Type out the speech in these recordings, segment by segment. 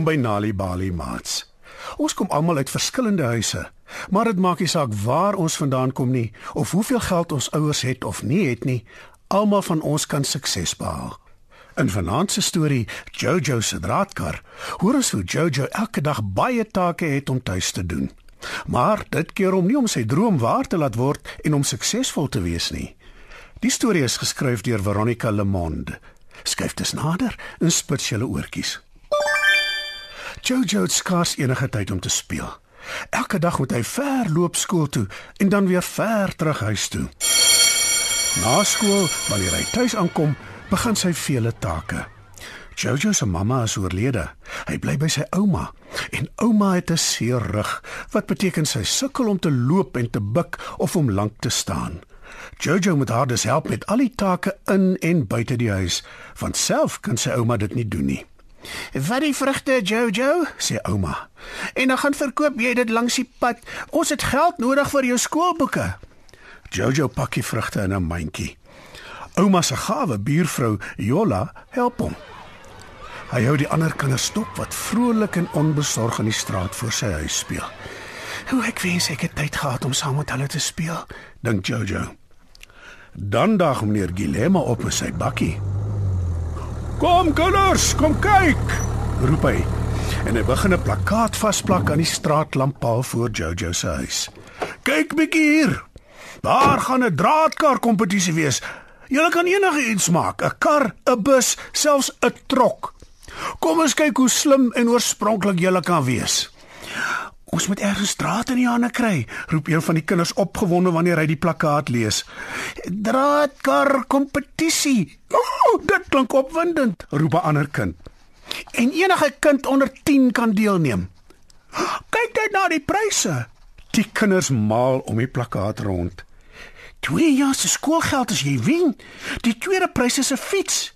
Welkom by Nali Bali Mats. Ons kom almal uit verskillende huise, maar dit maak nie saak waar ons vandaan kom nie of hoeveel geld ons ouers het of nie het nie. Almal van ons kan sukses behaal. In vanaand se storie, Jojo se draadkar, hoor ons hoe Jojo elke dag baie take het om tuis te doen. Maar dit keer hom nie om sy droom waar te laat word en om suksesvol te wees nie. Die storie is geskryf deur Veronica Lemonde. Skryf dit nader in spesiale oortjies. Jojo het skaars enige tyd om te speel. Elke dag moet hy ver loop skool toe en dan weer ver terug huis toe. Na skool, wanneer hy tuis aankom, begin sy vele take. Jojo se mamma is oorlede. Hy bly by sy ouma en ouma het 'n seer rug, wat beteken sy sukkel om te loop en te buig of om lank te staan. Jojo moet haar dus help met al die take in en buite die huis, want self kan sy ouma dit nie doen nie. "Wat die vrugte, Jojo?" sê ouma. "En dan gaan verkoop jy dit langs die pad. Ons het geld nodig vir jou skoolboeke." Jojo pak die vrugte in 'n mandjie. Ouma se gawe buurvrou Jola help hom. Hy hou die ander kinders stop wat vrolik en onbesorg in die straat voor sy huis speel. "Hoe ek wens ek het tyd gehad om saam met hulle te speel," dink Jojo. Dan daag meneer Guilema op met sy bakkie. "Kom kinders, kom kyk!" roep hy. En hy begin 'n plakkaat vasplak aan die straatlamppaal voor Jojo se huis. "Kyk bietjie hier. Daar gaan 'n draadkar kompetisie wees. Julle kan enige iets maak, 'n kar, 'n bus, selfs 'n trok. Kom ons kyk hoe slim en oorspronklik julle kan wees." Ons moet ergens draad in die hande kry, roep een van die kinders opgewonde wanneer hy die plakkaat lees. Draadkar kompetisie. Ooh, dit klink opwindend, roep 'n ander kind. En enige kind onder 10 kan deelneem. Kyk net na die pryse. Die kinders maal om die plakkaat rond. Twee jaar se skoolgeld as jy wen. Die tweede prys is 'n fiets.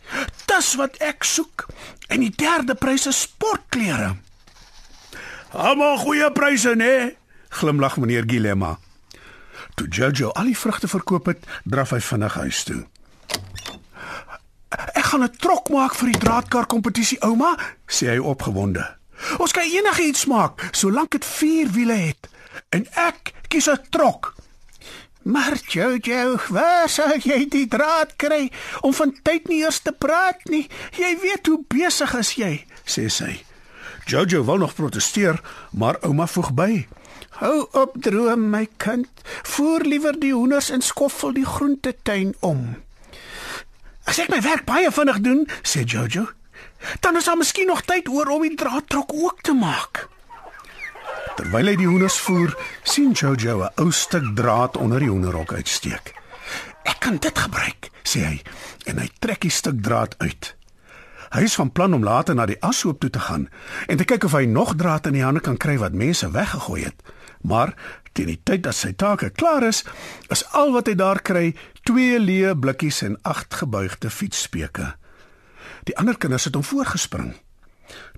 Dis wat ek soek. En die derde prys is sportklere. Almal goeie pryse, né? Glimlag meneer Gilema. Toe Jojo al die vrugte verkoop het, draf hy vinnig huis toe. Ek gaan 'n trok maak vir die draadkar kompetisie, ouma, sê hy opgewonde. Ons kan enigiets maak solank dit vier wiele het. En ek kies 'n trok. Maar Jojo, waar sal jy die draad kry om van tyd nie eers te praat nie? Jy weet hoe besig is jy, sê sy. Jojo wil nog protesteer, maar ouma voeg by: "Hou op droom my kind, voer liewer die hoenders en skoffel die groentetuin om." "As ek my werk baie vinnig doen," sê Jojo, "dan is daar miskien nog tyd oor om die draadtrok ook te maak." Terwyl hy die hoenders voer, sien Jojo 'n ou stuk draad onder die hoenderhok uitsteek. "Ek kan dit gebruik," sê hy, en hy trek die stuk draad uit. Hy is van plan om later na die ashoop toe te gaan en te kyk of hy nog draad in die hande kan kry wat mense weggegooi het. Maar teen die tyd dat sy take klaar is, is al wat hy daar kry twee leë blikkies en agt gebuigde fietsspeke. Die ander kinders het hom voorgespring.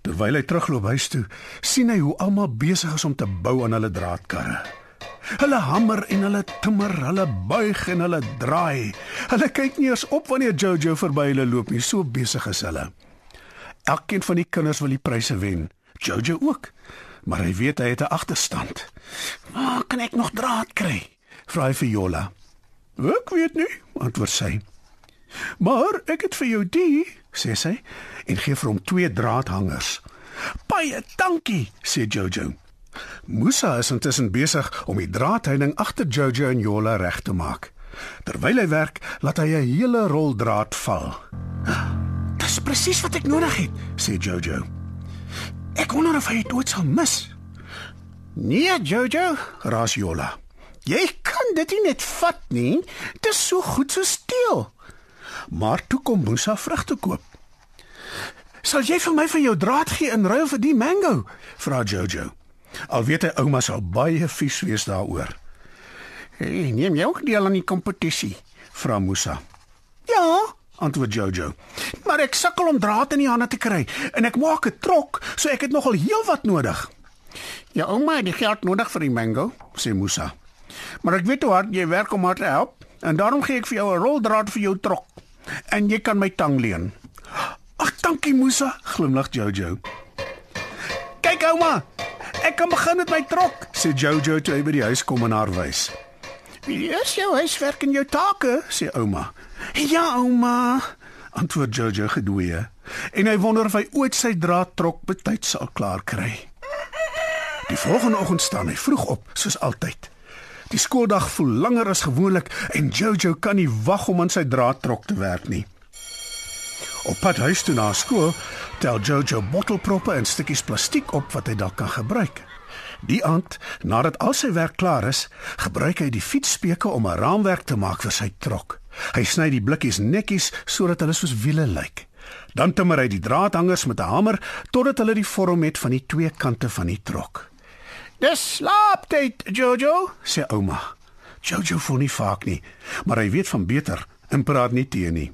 Terwyl hy terugloop huis toe, sien hy hoe almal besig is om te bou aan hulle draadkarre. Hulle hamer en hulle timmer, hulle buig en hulle draai. Hulle kyk nie eens op wanneer Jojo verby hulle loop nie, so besig is hulle. Elkeen van die kinders wil die pryse wen. Jojo ook. Maar hy weet hy het 'n agterstand. "Waar kan ek nog draad kry?" vra hy vir Jola. "Ek weet nie," antwoord sy. "Maar ek het vir jou die," sê sy en gee vir hom twee draadhangers. "Baie dankie," sê Jojo. Musa is intussen besig om die draadheining agter Jojo en Jola reg te maak. Terwyl hy werk, laat hy 'n hele rol draad val. "Dis presies wat ek nodig het," sê Jojo. "Ek wonder of hy dit ooit sal mis." "Nee, Jojo," raas Jola. "Jy kan dit nie net vat nie. Dit is so goed so steel." Maar toe kom Musa vrugte koop. "Sal jy vir my van jou draad gee in ruil vir die mango?" vra Jojo. Al weet hy ouma sal baie vies wees daaroor. "Hey, neem jy ook deel aan die kompetisie?" vra Musa. "Ja," antwoord Jojo. "Maar ek sukkel om draad in die hande te kry en ek maak 'n trok, so ek het nogal heelwat nodig." "Ja, ouma het die geld nodig vir die mango," sê Musa. "Maar ek weet hoe hard jy werk om haar te help en daarom gee ek vir jou 'n rol draad vir jou trok en jy kan my tang leen." "Ag, dankie Musa," glimlag Jojo. Kyk ouma, ek kan begin met my trok, sê Jojo toe hy by die huis kom en haar wys. "Is jou huiswerk en jou take?" sê ouma. "Ja, ouma," antwoord Jojo gedwee. En hy wonder of hy ooit sy draadtrok betyds sal klaar kry. Die volgende oggend staan hy vroeg op, soos altyd. Die skooldag voel langer as gewoonlik en Jojo kan nie wag om aan sy draadtrok te werk nie. Op pad huis toe na skool, tel Jojo bottelproppe en stukkies plastiek op wat hy dalk kan gebruik. Die aand, nadat al sy werk klaar is, gebruik hy die fietsspeke om 'n raamwerk te maak vir sy trok. Hy sny die blikkies netjies sodat hulle soos wiele lyk. Dan timmer hy die draadhangers met 'n hamer totdat hulle die vorm het van die twee kante van die trok. "Dis slaaptyd, Jojo," sê ouma. Jojo voel nie vaak nie, maar hy weet van beter en praat nie teen nie.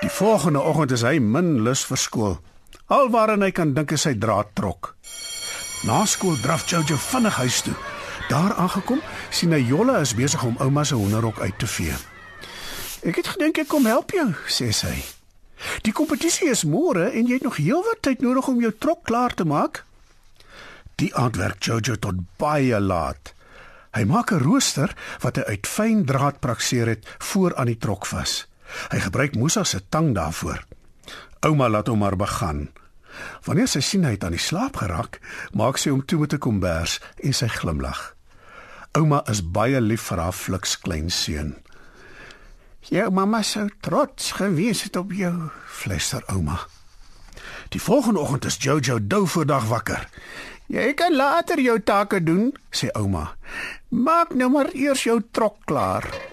Die volgende oggend is hy min lus vir skool. Alwaar hy kan dink is sy draadtrok. Na skool draf Jojo vinnig huis toe. Daar aangekom, sien hy Jolle is besig om ouma se hoenderhok uit te vee. "Ek het gedink ek kom help jou," sê sy. "Die kompetisie is môre en jy het nog heelwat tyd nodig om jou trok klaar te maak." Die aand werk Jojo tot baie laat. Hy maak 'n rooster wat hy uit fyn draad prakseer het voor aan die trok vas. Hy gebruik Musa se tang daarvoor. Ouma laat hom maar begin. Wanneer sy sien hy het aan die slaap geraak, maak sy hom toe met 'n kombers en sy glimlag. Ouma is baie lief vir haar fliks klein seun. "Jou mamma sou trots gewees het op jou," fluister ouma. Die volgende oggend is Jojo dou voor dag wakker. "Jy kan later jou take doen," sê ouma. "Maak nou maar eers jou trok klaar."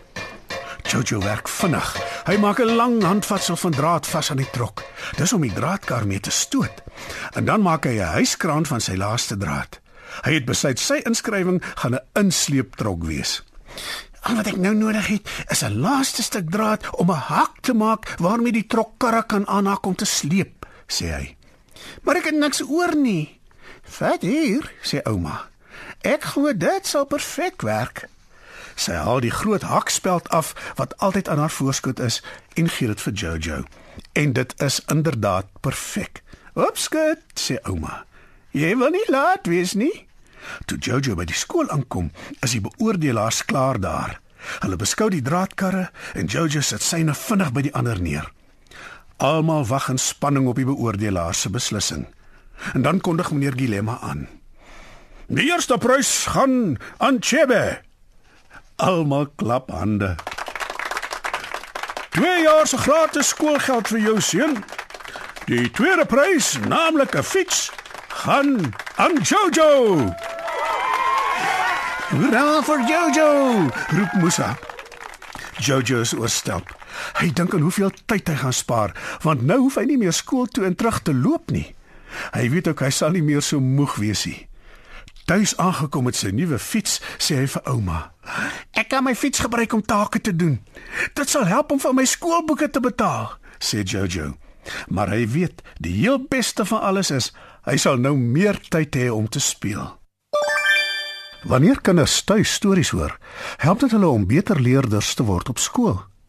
Jojo werk vinnig. Hy maak 'n lang handvatsel van draad vas aan die trok. Dis om die draadkar mee te stoot. En dan maak hy 'n huiskraan van sy laaste draad. Hy het besluit sy inskrywing gaan 'n insleeptrok wees. Al wat ek nou nodig het, is 'n laaste stuk draad om 'n hak te maak waarmee die trokkarre kan aanhak om te sleep, sê hy. Maar ek het niks oor nie. "Vat hier," sê ouma. "Ek glo dit sal perfek werk." Sy haal die groot hakspeld af wat altyd aan haar voorskot is en gee dit vir Jojo. En dit is inderdaad perfek. "Opskud," sê ouma. "Jy wil nie laat wees nie." Toe Jojo by die skool aankom, is die beoordelaars klaar daar. Hulle beskou die draadkarre en Jojo sit syne vinnig by die ander neer. Almal wag in spanning op die beoordelaars se beslissing. En dan kondig meneer Gilema aan. Die eerste prys gaan aan Chebe. Almal klap hande. 2 jaar se gratis skoolgeld vir jou seun. Die tweede prys, naamlik 'n fiets, gaan aan Jojo. Hoera vir Jojo, roep Musa. Jojo is oorstelp. Hy dink aan hoeveel tyd hy gaan spaar, want nou hoef hy nie meer skool toe en terug te loop nie. Hy weet ook hy sal nie meer so moeg wees nie. Tuis aangekom met sy nuwe fiets, sê hy vir ouma: "Ek kan my fiets gebruik om take te doen. Dit sal help om vir my skoolboeke te betaal," sê Jojo. Maar hy weet, die heel beste van alles is, hy sal nou meer tyd hê om te speel. Wanneer kinders tuis stories hoor, help dit hulle om beter leerders te word op skool.